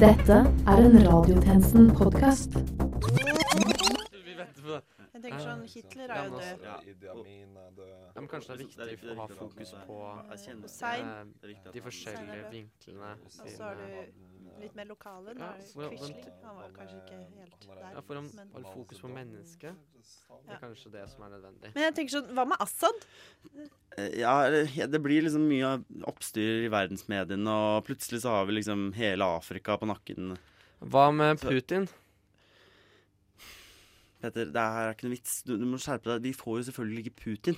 Dette er en Radiotjenesten-podkast. Vi venter på det. Jeg tenker sånn, Hitler er jo død. Ja. Er død. Ja, men kanskje det er viktig å ha fokus på eh, de forskjellige vinklene. Og så har du litt mer lokale. Ja, for- Quisling. Han var kanskje ikke helt der. Ja, for å men, holde fokus på mennesket, det er kanskje det som er nødvendig. men jeg tenker sånn, hva med Assad? Eh, Ja, det blir liksom mye oppstyr i verdensmediene, og plutselig så har vi liksom hele Afrika på nakken. Hva med Putin? Petter, det her er ikke noe vits. Du, du må skjerpe deg. Vi får jo selvfølgelig ikke Putin.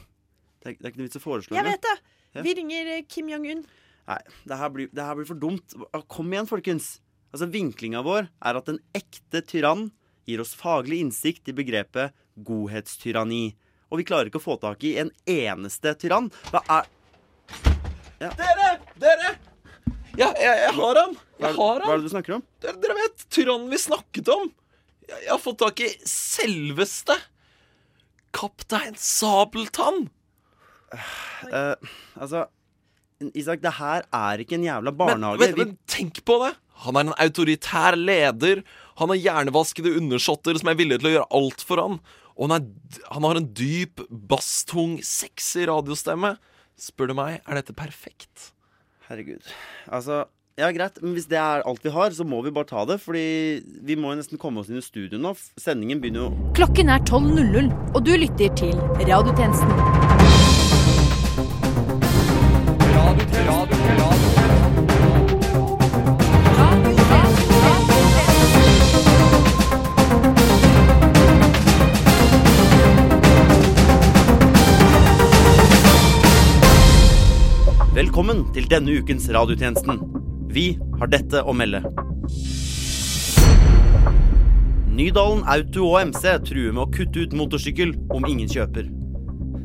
Det er, det er ikke noe vits å foreslå Jeg vet det! Ja. Vi ringer Kim Jong-un. Nei, det her, blir, det her blir for dumt. Ah, Kom igjen, folkens. Altså, Vinklinga vår er at en ekte tyrann gir oss faglig innsikt i begrepet godhetstyranni. Og vi klarer ikke å få tak i en eneste tyrann. Hva er Dere! Dere! Ja, jeg, jeg har han! Jeg har hva er det du snakker om? Dere, dere vet tyrannen vi snakket om. Jeg, jeg har fått tak i selveste kaptein Sabeltann. Uh, altså Isak, det her er ikke en jævla barnehage. Men, men, men tenk på det. Han er en autoritær leder. Han har hjernevaskede undersåtter som er villige til å gjøre alt for han. Og han, er, han har en dyp, basstung, sexy radiostemme. Spør du meg, er dette perfekt? Herregud. Altså, ja, greit, men hvis det er alt vi har, så må vi bare ta det. Fordi vi må jo nesten komme oss inn i studio nå. Sendingen begynner jo Klokken er 12.00, og du lytter til Radiotjenesten. Velkommen til denne ukens Radiotjenesten. Vi har dette å melde. Nydalen Auto og MC truer med å kutte ut motorsykkel om ingen kjøper.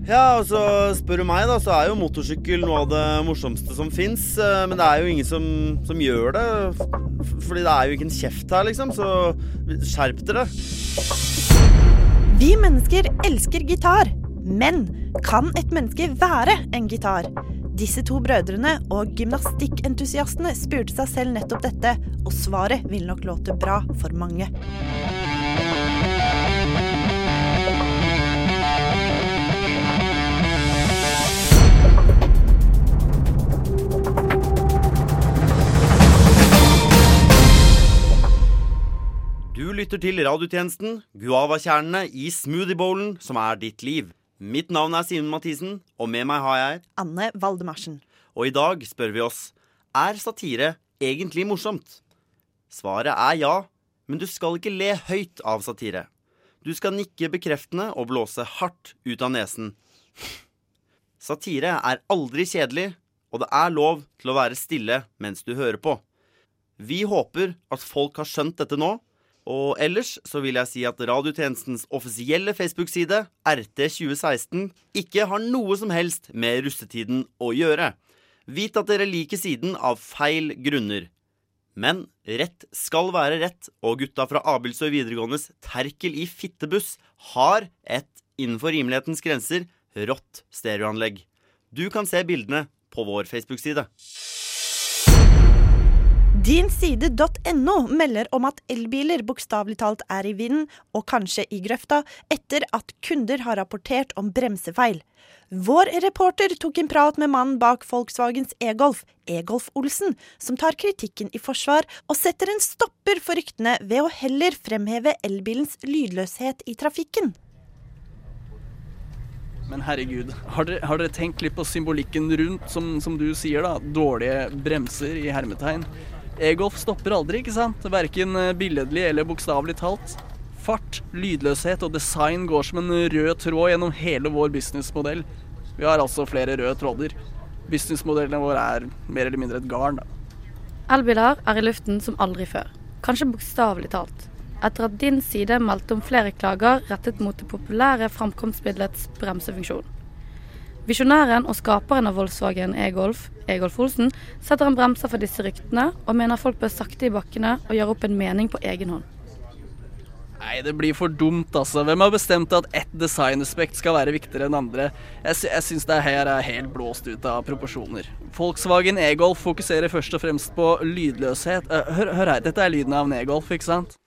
Ja, altså, spør du meg, da, så er jo motorsykkel noe av det morsomste som fins. Men det er jo ingen som, som gjør det. Fordi det er jo ikke en kjeft her, liksom. Så skjerp dere. Vi mennesker elsker gitar. Men kan et menneske være en gitar? Disse to brødrene og gymnastikkentusiastene spurte seg selv nettopp dette, og svaret vil nok låte bra for mange. Du lytter til radiotjenesten Guavakjernene i smoothiebowlen som er ditt liv. Mitt navn er Simen Mathisen, og med meg har jeg Anne Valdemarsen. Og i dag spør vi oss Er satire egentlig morsomt? Svaret er ja, men du skal ikke le høyt av satire. Du skal nikke bekreftende og blåse hardt ut av nesen. Satire er aldri kjedelig, og det er lov til å være stille mens du hører på. Vi håper at folk har skjønt dette nå, og ellers så vil jeg si at radiotjenestens offisielle Facebook-side, RT2016, ikke har noe som helst med russetiden å gjøre. Vit at dere liker siden av feil grunner. Men rett skal være rett, og gutta fra Abildsøy videregåendes Terkel i fittebuss har et, innenfor rimelighetens grenser, rått stereoanlegg. Du kan se bildene på vår Facebook-side. Dinside.no melder om at elbiler bokstavelig talt er i vinden, og kanskje i grøfta, etter at kunder har rapportert om bremsefeil. Vår reporter tok en prat med mannen bak Volkswagens e-Golf, Egolf Olsen, som tar kritikken i forsvar og setter en stopper for ryktene ved å heller fremheve elbilens lydløshet i trafikken. Men herregud, har dere, har dere tenkt litt på symbolikken rundt, som, som du sier, da? Dårlige bremser i hermetegn. E-golf stopper aldri, ikke sant? Verken eh, billedlig eller bokstavelig talt. Fart, lydløshet og design går som en rød tråd gjennom hele vår businessmodell. Vi har altså flere røde tråder. Businessmodellene våre er mer eller mindre et garn. Elbiler er i luften som aldri før, kanskje bokstavelig talt. Etter at din side meldte om flere klager rettet mot det populære framkomstmiddelets bremsefunksjon. Visjonæren og skaperen av Volkswagen e-Golf, Egolf Olsen, setter en bremser for disse ryktene, og mener folk bør sakte i bakkene og gjøre opp en mening på egen hånd. Nei, det blir for dumt, altså. Hvem har bestemt at ett designaspekt skal være viktigere enn andre? Jeg, sy jeg syns det her er helt blåst ut av proporsjoner. Volkswagen E-Golf fokuserer først og fremst på lydløshet. Eh, hør, hør her, dette er lyden av en E-Golf, ikke sant?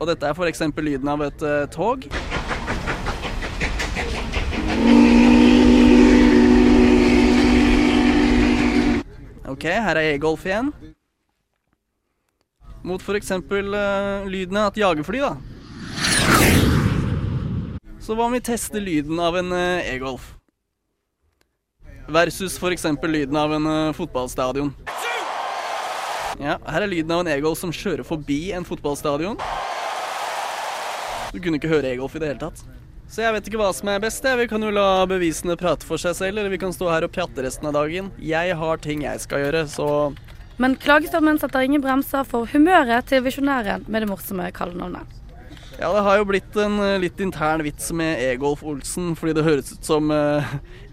Og dette er eksempel lyden av et uh, tog. Ok, her er E-Golf igjen. Mot for eksempel eh, lyden av et jagerfly, da. Så hva om vi tester lyden av en uh, E-Golf? Versus eksempel lyden av en uh, fotballstadion. Ja, her er lyden av en E-Golf som kjører forbi en fotballstadion. Du kunne ikke høre E-Golf i det hele tatt. Så jeg vet ikke hva som er best. Vi kan jo la bevisene prate for seg selv, eller vi kan stå her og pjatte resten av dagen. Jeg har ting jeg skal gjøre, så Men klagestormen setter ingen bremser for humøret til visjonæren med det morsomme kallenavnet. Ja, det har jo blitt en eh, litt intern vits med Egolf Olsen, fordi det høres ut som eh,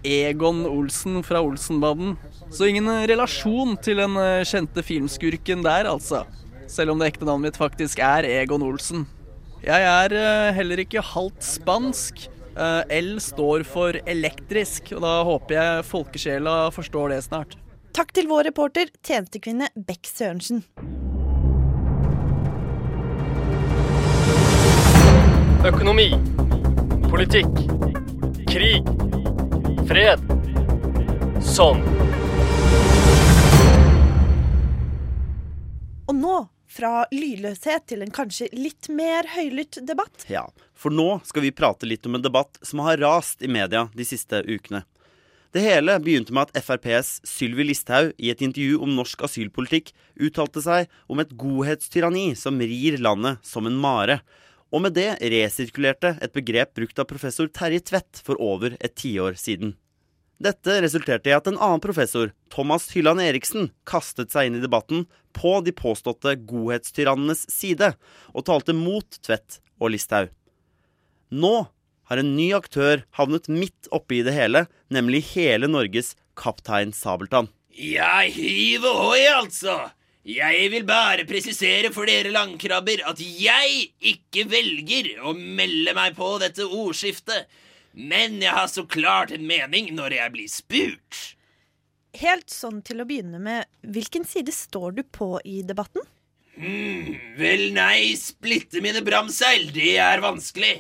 Egon Olsen fra Olsenbanden. Så ingen eh, relasjon til den kjente filmskurken der, altså. Selv om det ekte navnet mitt faktisk er Egon Olsen. Jeg er eh, heller ikke halvt spansk. Eh, L står for elektrisk, og da håper jeg folkesjela forstår det snart. Takk til vår reporter, tjenestekvinne Beck Sørensen. Økonomi. Politikk. Krig. Fred. Sånn. Og nå, fra lydløshet til en kanskje litt mer høylytt debatt. Ja, for nå skal vi prate litt om en debatt som har rast i media de siste ukene. Det hele begynte med at FrPs Sylvi Listhaug i et intervju om norsk asylpolitikk uttalte seg om et godhetstyranni som rir landet som en mare, og med det resirkulerte et begrep brukt av professor Terje Tvedt for over et tiår siden. Dette resulterte i at en annen professor, Thomas Hylland Eriksen, kastet seg inn i debatten på de påståtte godhetstyrannenes side, og talte mot Tvedt og Listhaug. Nå har en ny aktør havnet midt oppi det hele, nemlig hele Norges Kaptein Sabeltann. Ja, hiv ohoi, altså! Jeg vil bare presisere for dere langkrabber at jeg ikke velger å melde meg på dette ordskiftet, men jeg har så klart en mening når jeg blir spurt. Helt sånn til å begynne med, hvilken side står du på i debatten? Hmm, vel, nei, splitte mine bramseil, det er vanskelig.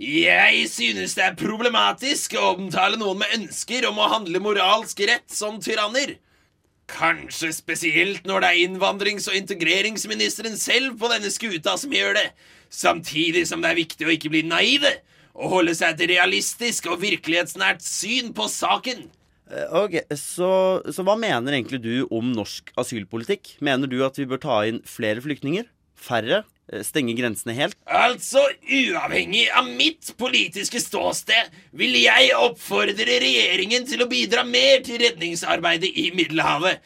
Jeg synes det er problematisk å omtale noen med ønsker om å handle moralsk rett som tyranner. Kanskje spesielt når det er innvandrings- og integreringsministeren selv på denne skuta som gjør det, samtidig som det er viktig å ikke bli naive og holde seg til realistisk og virkelighetsnært syn på saken. Eh, Ok, så, så hva mener egentlig du om norsk asylpolitikk? Mener du at vi bør ta inn flere flyktninger? Færre? Eh, Stenge grensene helt? Altså, uavhengig av mitt politiske ståsted, vil jeg oppfordre regjeringen til å bidra mer til redningsarbeidet i Middelhavet.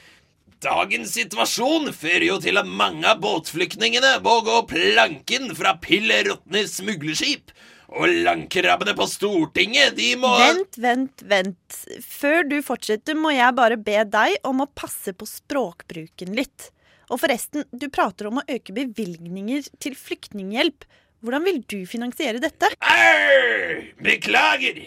Dagens situasjon fører jo til at mange av båtflyktningene må gå planken fra pill råtne smuglerskip. Og landkrabbene på Stortinget, de må Vent, vent, vent. Før du fortsetter, må jeg bare be deg om å passe på språkbruken litt. Og forresten, du prater om å øke bevilgninger til flyktninghjelp. Hvordan vil du finansiere dette? Arr! Beklager.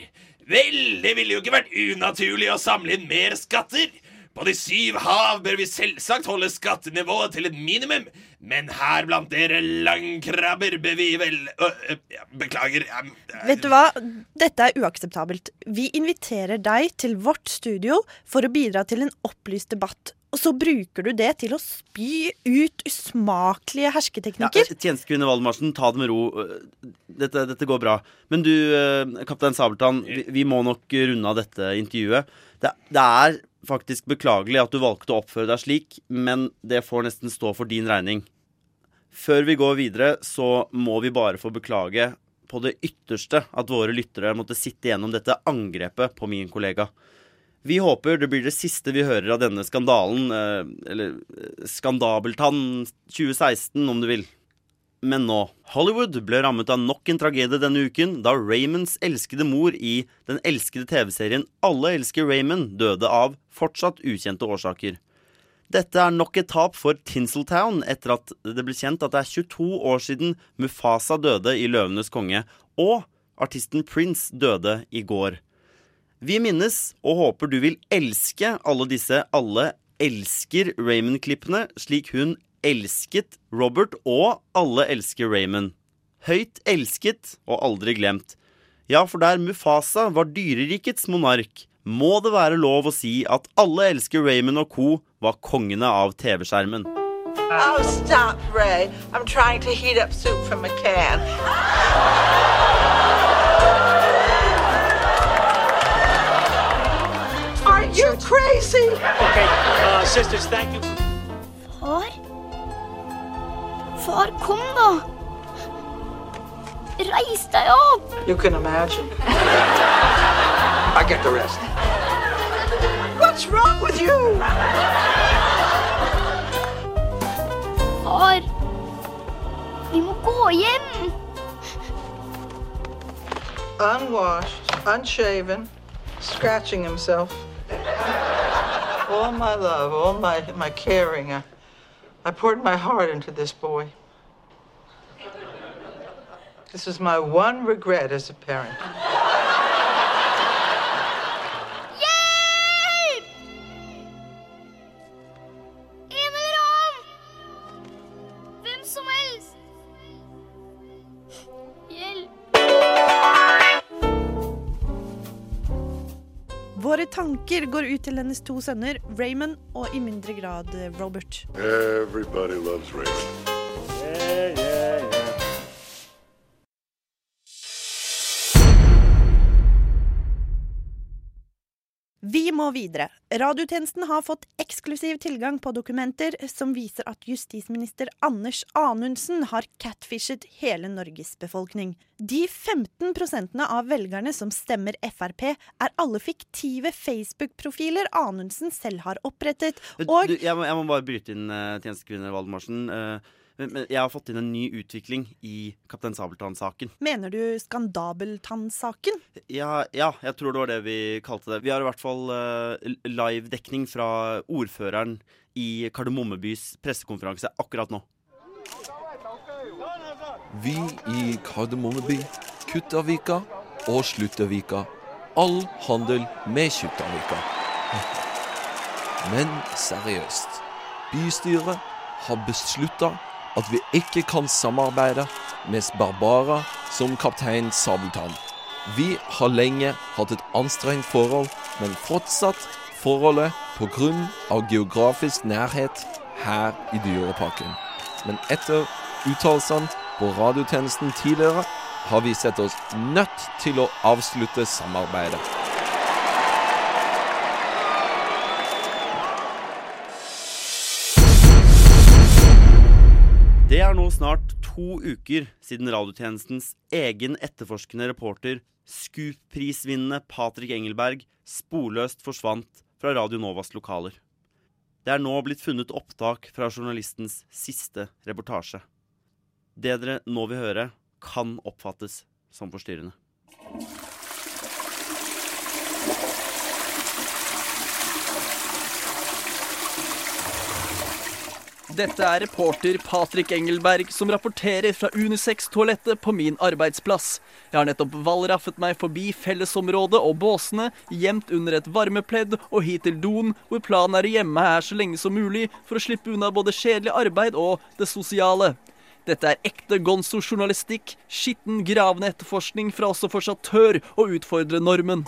Vel, det ville jo ikke vært unaturlig å samle inn mer skatter. På de syv hav bør vi selvsagt holde skattenivået til et minimum, men her blant dere langkrabber bør vi vel øh, øh, Beklager. øh, Vet du hva? Dette er uakseptabelt. Vi inviterer deg til vårt studio for å bidra til en opplyst debatt. Og så bruker du det til å spy ut usmakelige hersketeknikker. Ja, Tjenestekvinne Valmarsen, ta det med ro. Dette, dette går bra. Men du, eh, kaptein Sabeltann, vi, vi må nok runde av dette intervjuet. Det, det er faktisk beklagelig at du valgte å oppføre deg slik, men det får nesten stå for din regning. Før vi går videre, så må vi bare få beklage på det ytterste at våre lyttere måtte sitte gjennom dette angrepet på min kollega. Vi håper det blir det siste vi hører av denne skandalen, eh, eller eh, Skandabeltann 2016, om du vil. Men nå. Hollywood ble rammet av nok en tragedie denne uken da Raymonds elskede mor i den elskede TV-serien Alle elsker Raymond døde av fortsatt ukjente årsaker. Dette er nok et tap for Tinseltown etter at det ble kjent at det er 22 år siden Mufasa døde i Løvenes konge, og artisten Prince døde i går. Vi minnes og håper du vil elske alle disse Alle elsker Raymond-klippene, slik hun elsket Robert, og Alle elsker Raymond. Høyt elsket og aldri glemt. Ja, for der Mufasa var dyrerikets monark, må det være lov å si at Alle elsker Raymond og co. var kongene av TV-skjermen. Oh, stop, Ray. I'm trying to heat up soup from a can. Are you crazy? Okay, uh, sisters, thank you. Far? Far, kom da! Reis deg opp! You can imagine. I get the rest. What's wrong with you? Far, vi må gå hjem. Unwashed, unshaven, scratching himself. All my love, all my, my caring. I, poured my heart into this boy. This is my one regret as a parent. Tanker går ut til hennes to sønner, Raymond og i mindre grad eh, Robert. Everybody loves Raymond. Må videre. Radiotjenesten har fått eksklusiv tilgang på dokumenter som viser at justisminister Anders Anundsen har catfishet hele Norges befolkning. De 15 prosentene av velgerne som stemmer Frp, er alle fiktive Facebook-profiler Anundsen selv har opprettet, og Du, jeg, må, jeg må bare bryte inn, uh, tjenestekvinne Valdemarsen. Eh, men, men jeg har fått inn en ny utvikling i Kaptein Sabeltann-saken. Mener du Skandabeltann-saken? Ja, ja, jeg tror det var det vi kalte det. Vi har i hvert fall uh, live-dekning fra ordføreren i Kardemommebys pressekonferanse akkurat nå. Vi i Kardemommeby, Kuttavika og Sluttavika. All handel med Kuttavika. Men seriøst. Bystyret har beslutta at vi ikke kan samarbeide med barbarer som kaptein Sabeltann. Vi har lenge hatt et anstrengt forhold, men fortsatt forholdet pga. geografisk nærhet her i Dyreparken. Men etter uttalelsene på radiotjenesten tidligere har vi sett oss nødt til å avslutte samarbeidet. Er nå snart to uker siden radiotjenestens egen etterforskende reporter, Scoop-prisvinnende Patrick Engelberg, sporløst forsvant fra Radio Novas lokaler. Det er nå blitt funnet opptak fra journalistens siste reportasje. Det dere nå vil høre, kan oppfattes som forstyrrende. Dette er reporter Patrick Engelberg som rapporterer fra Unisex-toalettet på min arbeidsplass. Jeg har nettopp valraffet meg forbi fellesområdet og båsene, gjemt under et varmepledd og hit til doen, hvor planen er å gjemme her så lenge som mulig for å slippe unna både kjedelig arbeid og det sosiale. Dette er ekte gonzo-journalistikk, skitten, gravende etterforskning fra også fortsatt tør å utfordre normen.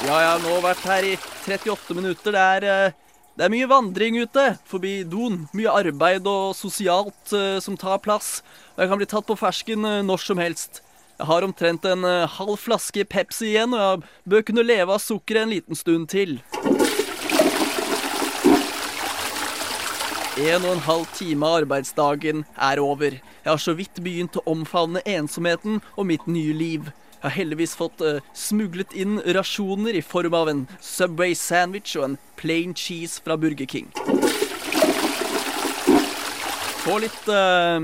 Ja, jeg har nå vært her i 38 minutter. Det er, eh, det er mye vandring ute forbi doen. Mye arbeid og sosialt eh, som tar plass. Og jeg kan bli tatt på fersken eh, når som helst. Jeg har omtrent en halv flaske Pepsi igjen, og jeg bør kunne leve av sukkeret en liten stund til. En og en halv time av arbeidsdagen er over. Jeg har så vidt begynt å omfavne ensomheten og mitt nye liv. Jeg har heldigvis fått uh, smuglet inn rasjoner i form av en Subway sandwich og en plain cheese fra Burger King. Få litt uh,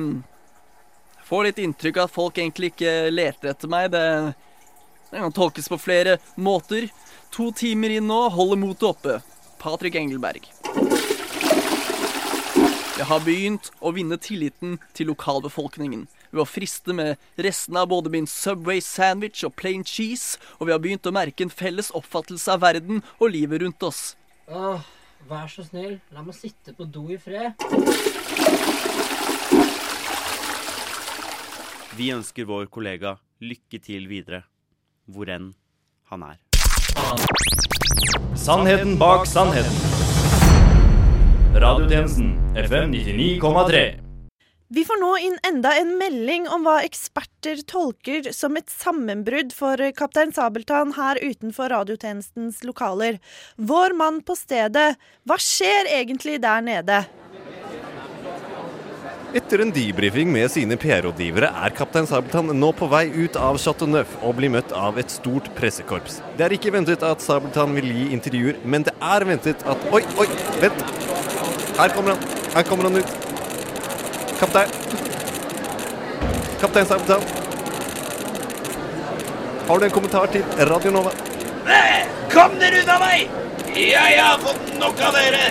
Får litt inntrykk av at folk egentlig ikke leter etter meg. Det, det kan tolkes på flere måter. To timer inn nå, holder motet oppe. Patrick Engelberg. Jeg har begynt å vinne tilliten til lokalbefolkningen ved å friste med restene av både min Subway sandwich og plain cheese, og vi har begynt å merke en felles oppfattelse av verden og livet rundt oss. Åh, vær så snill, la meg sitte på do i fred. Vi ønsker vår kollega lykke til videre, hvor enn han er. Sannheten bak sannheten. Radiotjenesten FM 99,3. Vi får nå inn enda en melding om hva eksperter tolker som et sammenbrudd for Kaptein Sabeltann her utenfor radiotjenestens lokaler. Vår mann på stedet, hva skjer egentlig der nede? Etter en debrifing med sine PR-rådgivere er kaptein Sabeltann nå på vei ut av Chateau Neuf og blir møtt av et stort pressekorps. Det er ikke ventet at Sabeltann vil gi intervjuer, men det er ventet at Oi, oi, vent! Her kommer han. Her kommer han ut. Kaptein. Kaptein Sabeltann. Har du en kommentar til Radio Nova? Kom dere ut av meg! Jeg har fått nok av dere!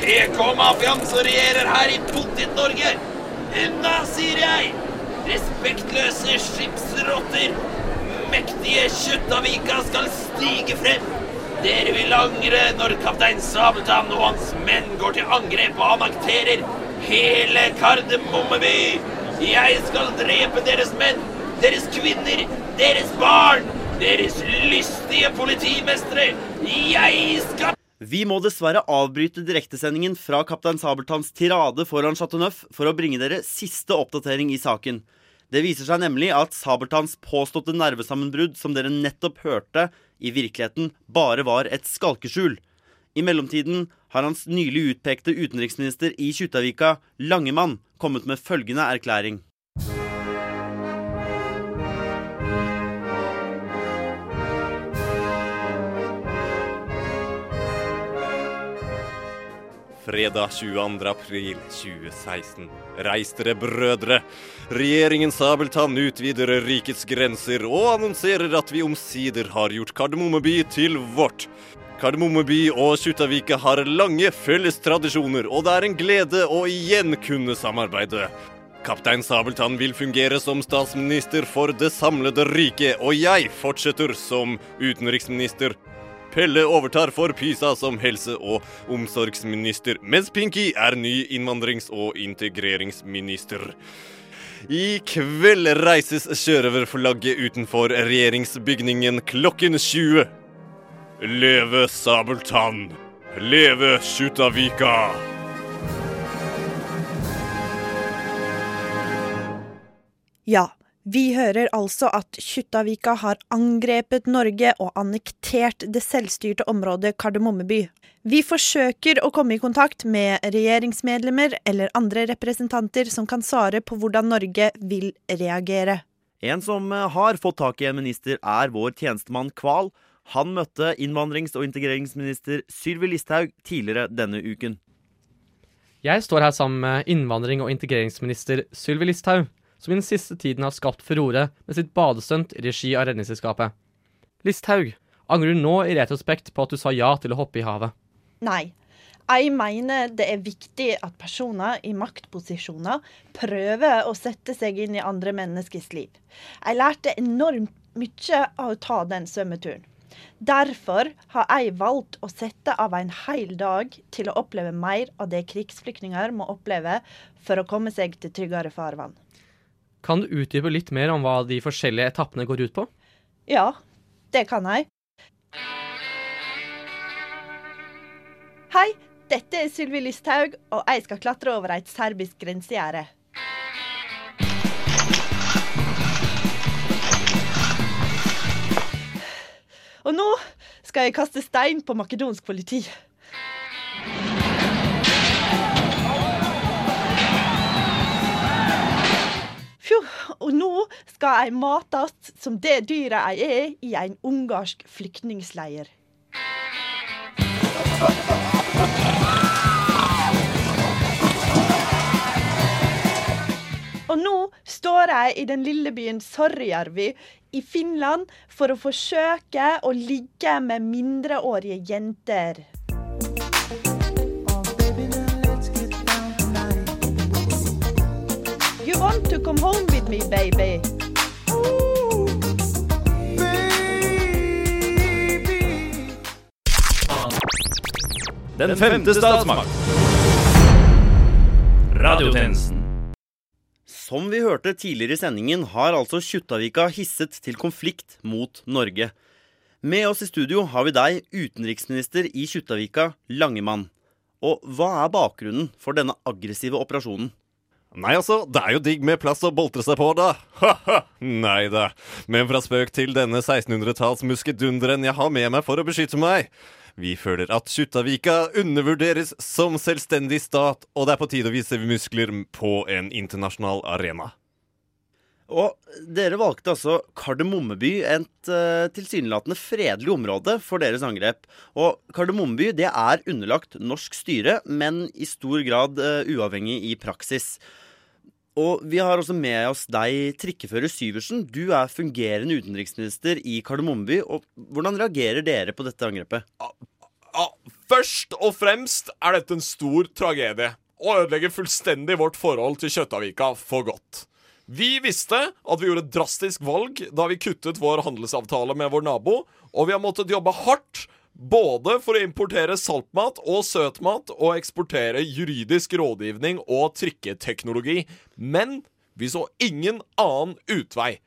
PK-mafiaen som regjerer her i Potet-Norge! Unna, sier jeg! Respektløse skipsrotter! Mektige Kjuttaviga skal stige frem! Dere vil angre når kaptein Sabeltann og hans menn går til angrep og annekterer hele Kardemommeby! Jeg skal drepe deres menn, deres kvinner, deres barn, deres lystige politimestere! Jeg skal Vi må dessverre avbryte direktesendingen fra Kaptein Sabeltanns tirade foran Chateau Neuf for å bringe dere siste oppdatering i saken. Det viser seg nemlig at Sabeltanns påståtte nervesammenbrudd som dere nettopp hørte, i virkeligheten bare var et skalkeskjul. I mellomtiden har hans nylig utpekte utenriksminister i Kjuttaviga, Langemann, kommet med følgende erklæring. Fredag 22. april 2016. Reis dere, brødre! Regjeringen Sabeltann utvider rikets grenser og annonserer at vi omsider har gjort Kardemommeby til vårt. Kardemommeby og Kjuttaviga har lange felles tradisjoner, og det er en glede å igjen kunne samarbeide. Kaptein Sabeltann vil fungere som statsminister for det samlede riket, og jeg fortsetter som utenriksminister. Pelle overtar for Pysa som helse- og omsorgsminister, mens Pinky er ny innvandrings- og integreringsminister. I kveld reises sjørøverflagget utenfor regjeringsbygningen klokken 20. Leve Sabeltann! Leve Kjuttaviga! Ja, vi hører altså at Kjuttaviga har angrepet Norge og annektert det selvstyrte området Kardemommeby. Vi forsøker å komme i kontakt med regjeringsmedlemmer eller andre representanter som kan svare på hvordan Norge vil reagere. En som eh, har fått tak i en minister, er vår tjenestemann Kval. Han møtte innvandrings- og integreringsminister Sylvi Listhaug tidligere denne uken. Jeg står her sammen med innvandring- og integreringsminister Sylvi Listhaug, som i den siste tiden har skapt furore med sitt badestunt i regi av Redningsselskapet. Listhaug, angrer du nå i retrospekt på at du sa ja til å hoppe i havet? Nei. Jeg mener det er viktig at personer i maktposisjoner prøver å sette seg inn i andre menneskers liv. Jeg lærte enormt mye av å ta den svømmeturen. Derfor har jeg valgt å sette av en hel dag til å oppleve mer av det krigsflyktninger må oppleve for å komme seg til tryggere farvann. Kan du utdype litt mer om hva de forskjellige etappene går ut på? Ja, det kan jeg. Hei, dette er Sylvi Listhaug, og jeg skal klatre over et serbisk grensegjerde. Og nå skal jeg kaste stein på makedonsk politi. Fjo, og nå skal jeg mates som det dyret jeg er i en ungarsk flyktningleir. Og nå står jeg i den lille byen Sorjärvi i Finland for å forsøke å ligge med mindreårige jenter. You want to come home with me, baby? Den femte statsmakt. Radiotjenesten. Som vi hørte tidligere i sendingen, har altså Kjuttaviga hisset til konflikt mot Norge. Med oss i studio har vi deg, utenriksminister i Kjuttaviga, Langemann. Og hva er bakgrunnen for denne aggressive operasjonen? Nei, altså, det er jo digg med plass å boltre seg på, da. Ha-ha! Nei da. Men fra spøk til denne 1600-talls muskedunderen jeg har med meg for å beskytte meg. Vi føler at Kjuttaviga undervurderes som selvstendig stat, og det er på tide å vise muskler på en internasjonal arena. Og dere valgte altså Kardemommeby, et uh, tilsynelatende fredelig område for deres angrep. Og Kardemommeby det er underlagt norsk styre, men i stor grad uh, uavhengig i praksis. Og vi har også med oss deg, trikkefører Syversen. Du er fungerende utenriksminister i Kardemommeby. Og hvordan reagerer dere på dette angrepet? Først og fremst er dette en stor tragedie. Og ødelegger fullstendig vårt forhold til Kjøtavika for godt. Vi visste at vi gjorde et drastisk valg da vi kuttet vår handelsavtale med vår nabo, og vi har måttet jobbe hardt både for å importere saltmat og søtmat og eksportere juridisk rådgivning og trikketeknologi. Men vi så ingen annen utvei.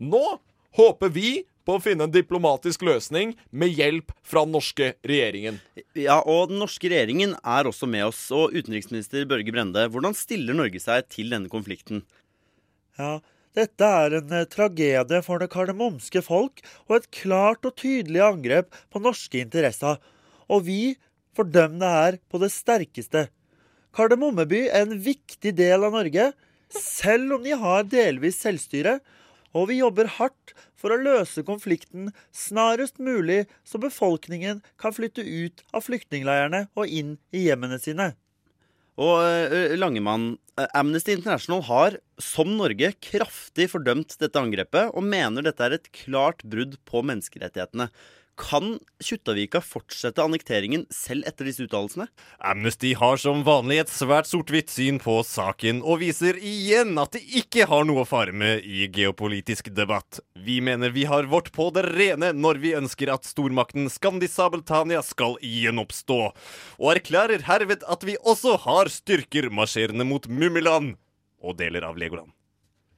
Nå håper vi på å finne en diplomatisk løsning med hjelp fra den norske regjeringen. Ja, og den norske regjeringen er også med oss. Og utenriksminister Børge Brende, hvordan stiller Norge seg til denne konflikten? Ja, dette er en eh, tragedie for det kardemomske folk og et klart og tydelig angrep på norske interesser. Og vi fordømmer det her på det sterkeste. Kardemommeby er en viktig del av Norge, selv om de har delvis selvstyre. Og vi jobber hardt for å løse konflikten snarest mulig, så befolkningen kan flytte ut av flyktningleirene og inn i hjemmene sine. Og uh, Langemann, uh, Amnesty International har, som Norge, kraftig fordømt dette angrepet og mener dette er et klart brudd på menneskerettighetene. Kan Kjuttaviga fortsette annekteringen selv etter disse uttalelsene? Amnesty har som vanlig et svært sort-hvitt syn på saken, og viser igjen at det ikke har noe å fare med i geopolitisk debatt. Vi mener vi har vårt på det rene når vi ønsker at stormakten Skandi-Sabeltania skal gjenoppstå, og erklærer herved at vi også har styrker marsjerende mot Mummiland og deler av Legoland.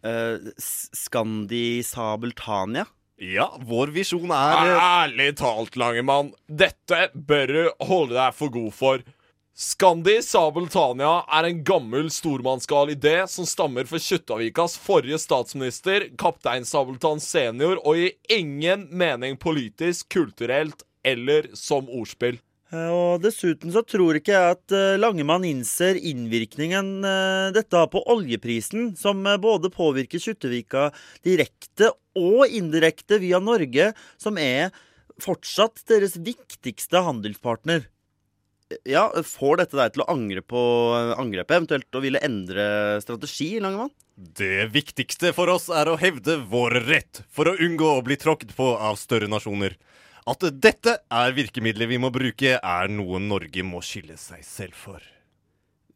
Uh, Skandi-Sabeltania? Ja, vår visjon er Ærlig talt, Langemann. Dette bør du holde deg for god for. Skandi Sabeltania er en gammel stormannsgal idé som stammer fra Kjuttavikas forrige statsminister, kaptein Sabeltann senior, og gir ingen mening politisk, kulturelt eller som ordspill. Og Dessuten så tror ikke jeg at eh, Langemann innser innvirkningen eh, dette har på oljeprisen, som eh, både påvirker Kjuttaviga direkte og indirekte via Norge, som er fortsatt deres viktigste handelspartner. Ja, Får dette deg til å angre på angrepet, eventuelt å ville endre strategi, Langemann? Det viktigste for oss er å hevde vår rett, for å unngå å bli tråkket på av større nasjoner. At dette er virkemidlet vi må bruke, er noe Norge må skille seg selv for.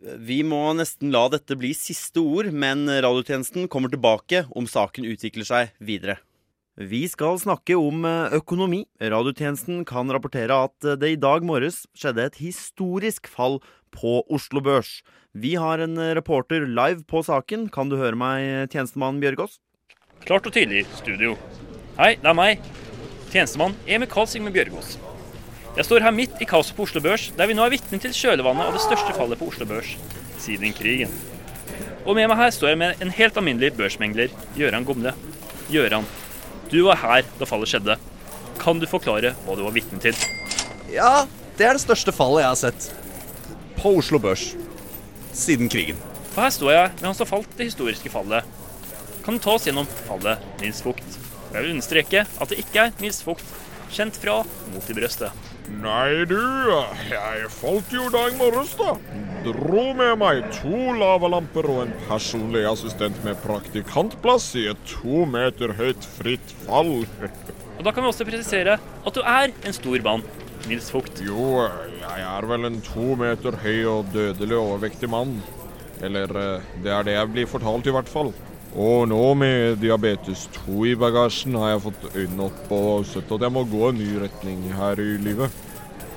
Vi må nesten la dette bli siste ord, men radiotjenesten kommer tilbake om saken utvikler seg videre. Vi skal snakke om økonomi. Radiotjenesten kan rapportere at det i dag morges skjedde et historisk fall på Oslo Børs. Vi har en reporter live på saken. Kan du høre meg, tjenestemann Bjørgaas? Klart og tydelig, studio. Hei, det er meg. Tjenestemann Emil Karl Sigmund Bjørgaas. Jeg står her midt i kaoset på Oslo Børs, der vi nå er vitne til kjølevannet av det største fallet på Oslo Børs siden krigen. Og med meg her står jeg med en helt alminnelig børsmengler, Gøran Gomle. Gøran, du var her da fallet skjedde. Kan du forklare hva du var vitne til? Ja, det er det største fallet jeg har sett. På Oslo Børs. Siden krigen. For her står jeg med han som falt det historiske fallet. Kan du ta oss gjennom fallet, Nils Vogt? Jeg vil understreke at det ikke er Nils Vogt, kjent fra Mot i brøstet. Nei, du, jeg falt jo da i morges, da. dro med meg to lavalamper og en personlig assistent med praktikantplass i et to meter høyt fritt fall. Og da kan vi også presisere at du er en stor mann. Nils Vogt. Jo, jeg er vel en to meter høy og dødelig overvektig mann. Eller eh, det er det jeg blir fortalt, i hvert fall. Og nå med diabetes 2 i bagasjen har jeg fått øynene opp og sett at jeg må gå en ny retning her i livet.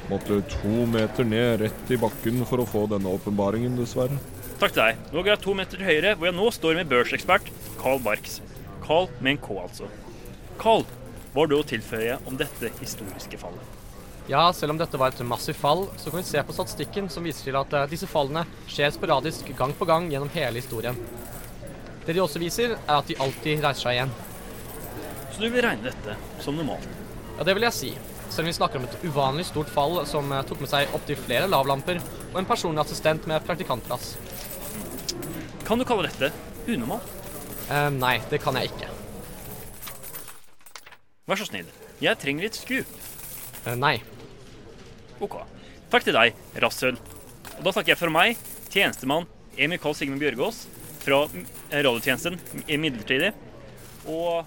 Måtte to meter ned rett i bakken for å få denne åpenbaringen, dessverre. Takk til deg. Nå går jeg to meter til høyre, hvor jeg nå står med børsekspert Carl Barks. Carl med en K, altså. Carl, hva har du å tilføye om dette historiske fallet? Ja, selv om dette var et massivt fall, så kan vi se på statistikken som viser til at eh, disse fallene skjer sporadisk gang på gang gjennom hele historien. Det de også viser, er at de alltid reiser seg igjen. Så du vil regne dette som normalt? Ja, det vil jeg si. Selv om vi snakker om et uvanlig stort fall som eh, tok med seg opptil flere lavlamper og en personlig assistent med praktikantplass. Kan du kalle dette unormalt? Eh, nei, det kan jeg ikke. Vær så snill. Jeg trenger litt sku. Eh, nei. OK. Takk til deg, rasshøl. Og da takker jeg for meg, tjenestemann Emil Karl Sigmund Bjørgaas fra radiotjenesten i midlertidig. Og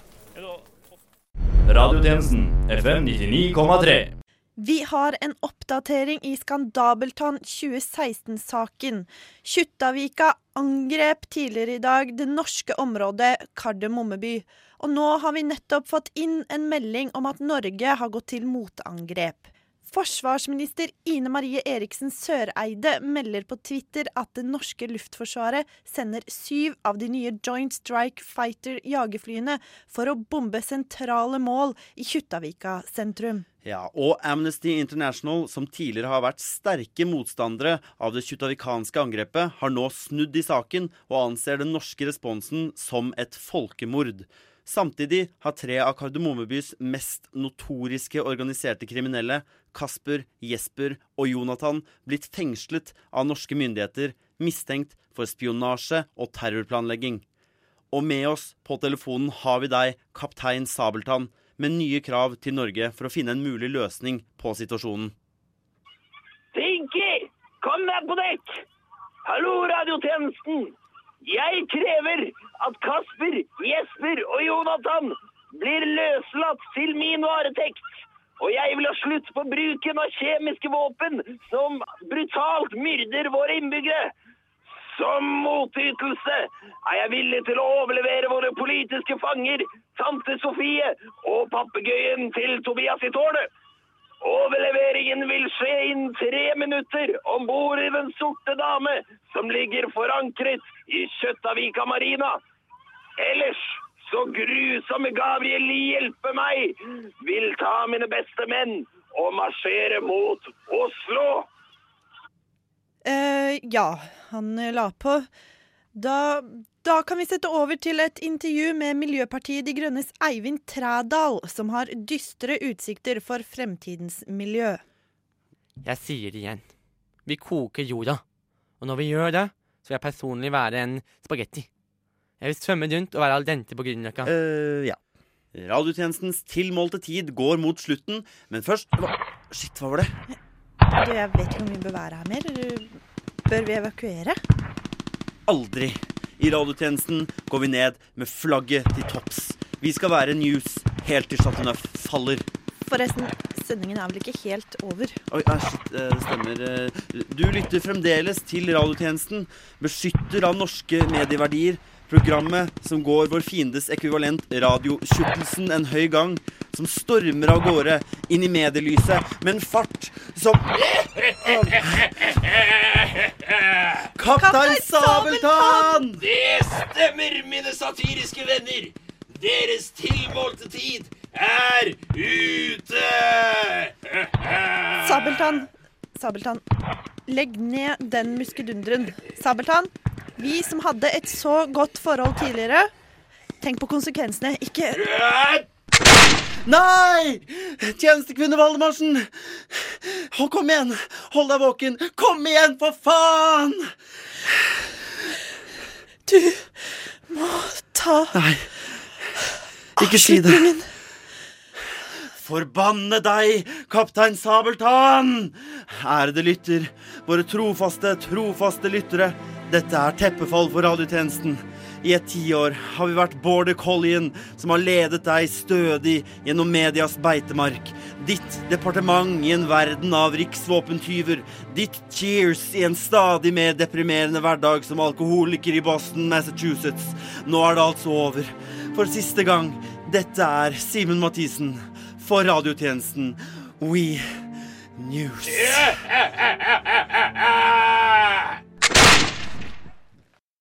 Radiotjenesten FM 99,3. Vi har en oppdatering i Skandabelton 2016-saken. Kjuttaviga angrep tidligere i dag det norske området Kardemommeby. Og nå har vi nettopp fått inn en melding om at Norge har gått til motangrep. Forsvarsminister Ine Marie Eriksen Søreide melder på Twitter at det norske luftforsvaret sender syv av de nye Joint Strike Fighter jagerflyene for å bombe sentrale mål i Kjuttaviga sentrum. Ja, og Amnesty International, som tidligere har vært sterke motstandere av det kjuttavikanske angrepet, har nå snudd i saken og anser den norske responsen som et folkemord. Samtidig har tre av Kardemommebys mest notoriske organiserte kriminelle, Kasper, Jesper og Jonathan, blitt fengslet av norske myndigheter mistenkt for spionasje og terrorplanlegging. Og med oss på telefonen har vi deg, kaptein Sabeltann, med nye krav til Norge for å finne en mulig løsning på situasjonen. Pinky, kom deg på dekk! Hallo, radiotjenesten! Jeg krever at Kasper, Jesper og Jonathan blir løslatt til min varetekt. Og jeg vil ha slutt på bruken av kjemiske våpen som brutalt myrder våre innbyggere. Som motytelse er jeg villig til å overlevere våre politiske fanger, tante Sofie og papegøyen til Tobias i tårnet. Overleveringen vil skje innen tre minutter om bord i Den sorte dame, som ligger forankret i Kjøttavika marina. Ellers så grusomme Gabriel hjelpe meg vil ta mine beste menn og marsjere mot Oslo. eh ja, han la på. Da, da kan vi sette over til et intervju med Miljøpartiet De Grønnes Eivind Trædal, som har dystre utsikter for fremtidens miljø. Jeg sier det igjen. Vi koker jorda. Og når vi gjør det, så vil jeg personlig være en spagetti. Jeg vil svømme rundt og være al dente på Grünerløkka. eh ja. Radiotjenestens tilmålte tid går mot slutten, men først hva, Shit, hva var det? Du, jeg vet ikke om vi bør være her mer. Bør vi evakuere? Aldri. I radiotjenesten går vi ned med flagget til topps. Vi skal være news helt til Chateauneuf faller. Forresten, sendingen er vel ikke helt over. Oi, ah, shit, eh, det stemmer. Eh, Du lytter fremdeles til radiotjenesten, beskytter av norske medieverdier. Programmet som går vår fiendes ekvivalent radiotjukkelsen en høy gang. Som stormer av gårde inn i medielyset med en fart som Kaptein Sabeltann! Det stemmer, mine satiriske venner. Deres tilmålte tid er ute! Sabeltann, Sabeltann, legg ned den muskedunderen. Sabeltann, vi som hadde et så godt forhold tidligere, tenk på konsekvensene, ikke Nei! Tjenestekvinne Valdemarsen! Å, kom igjen! Hold deg våken! Kom igjen, for faen! Du må ta Nei. Ikke si det. Forbanne deg, kaptein Sabeltann! Ærede lytter, våre trofaste, trofaste lyttere. Dette er teppefall for radiotjenesten. I et tiår har vi vært border collien som har ledet deg stødig gjennom medias beitemark. Ditt departement i en verden av riksvåpentyver. Ditt cheers i en stadig mer deprimerende hverdag som alkoholiker i Boston, Massachusetts. Nå er det altså over. For siste gang. Dette er Simen Mathisen for radiotjenesten We News.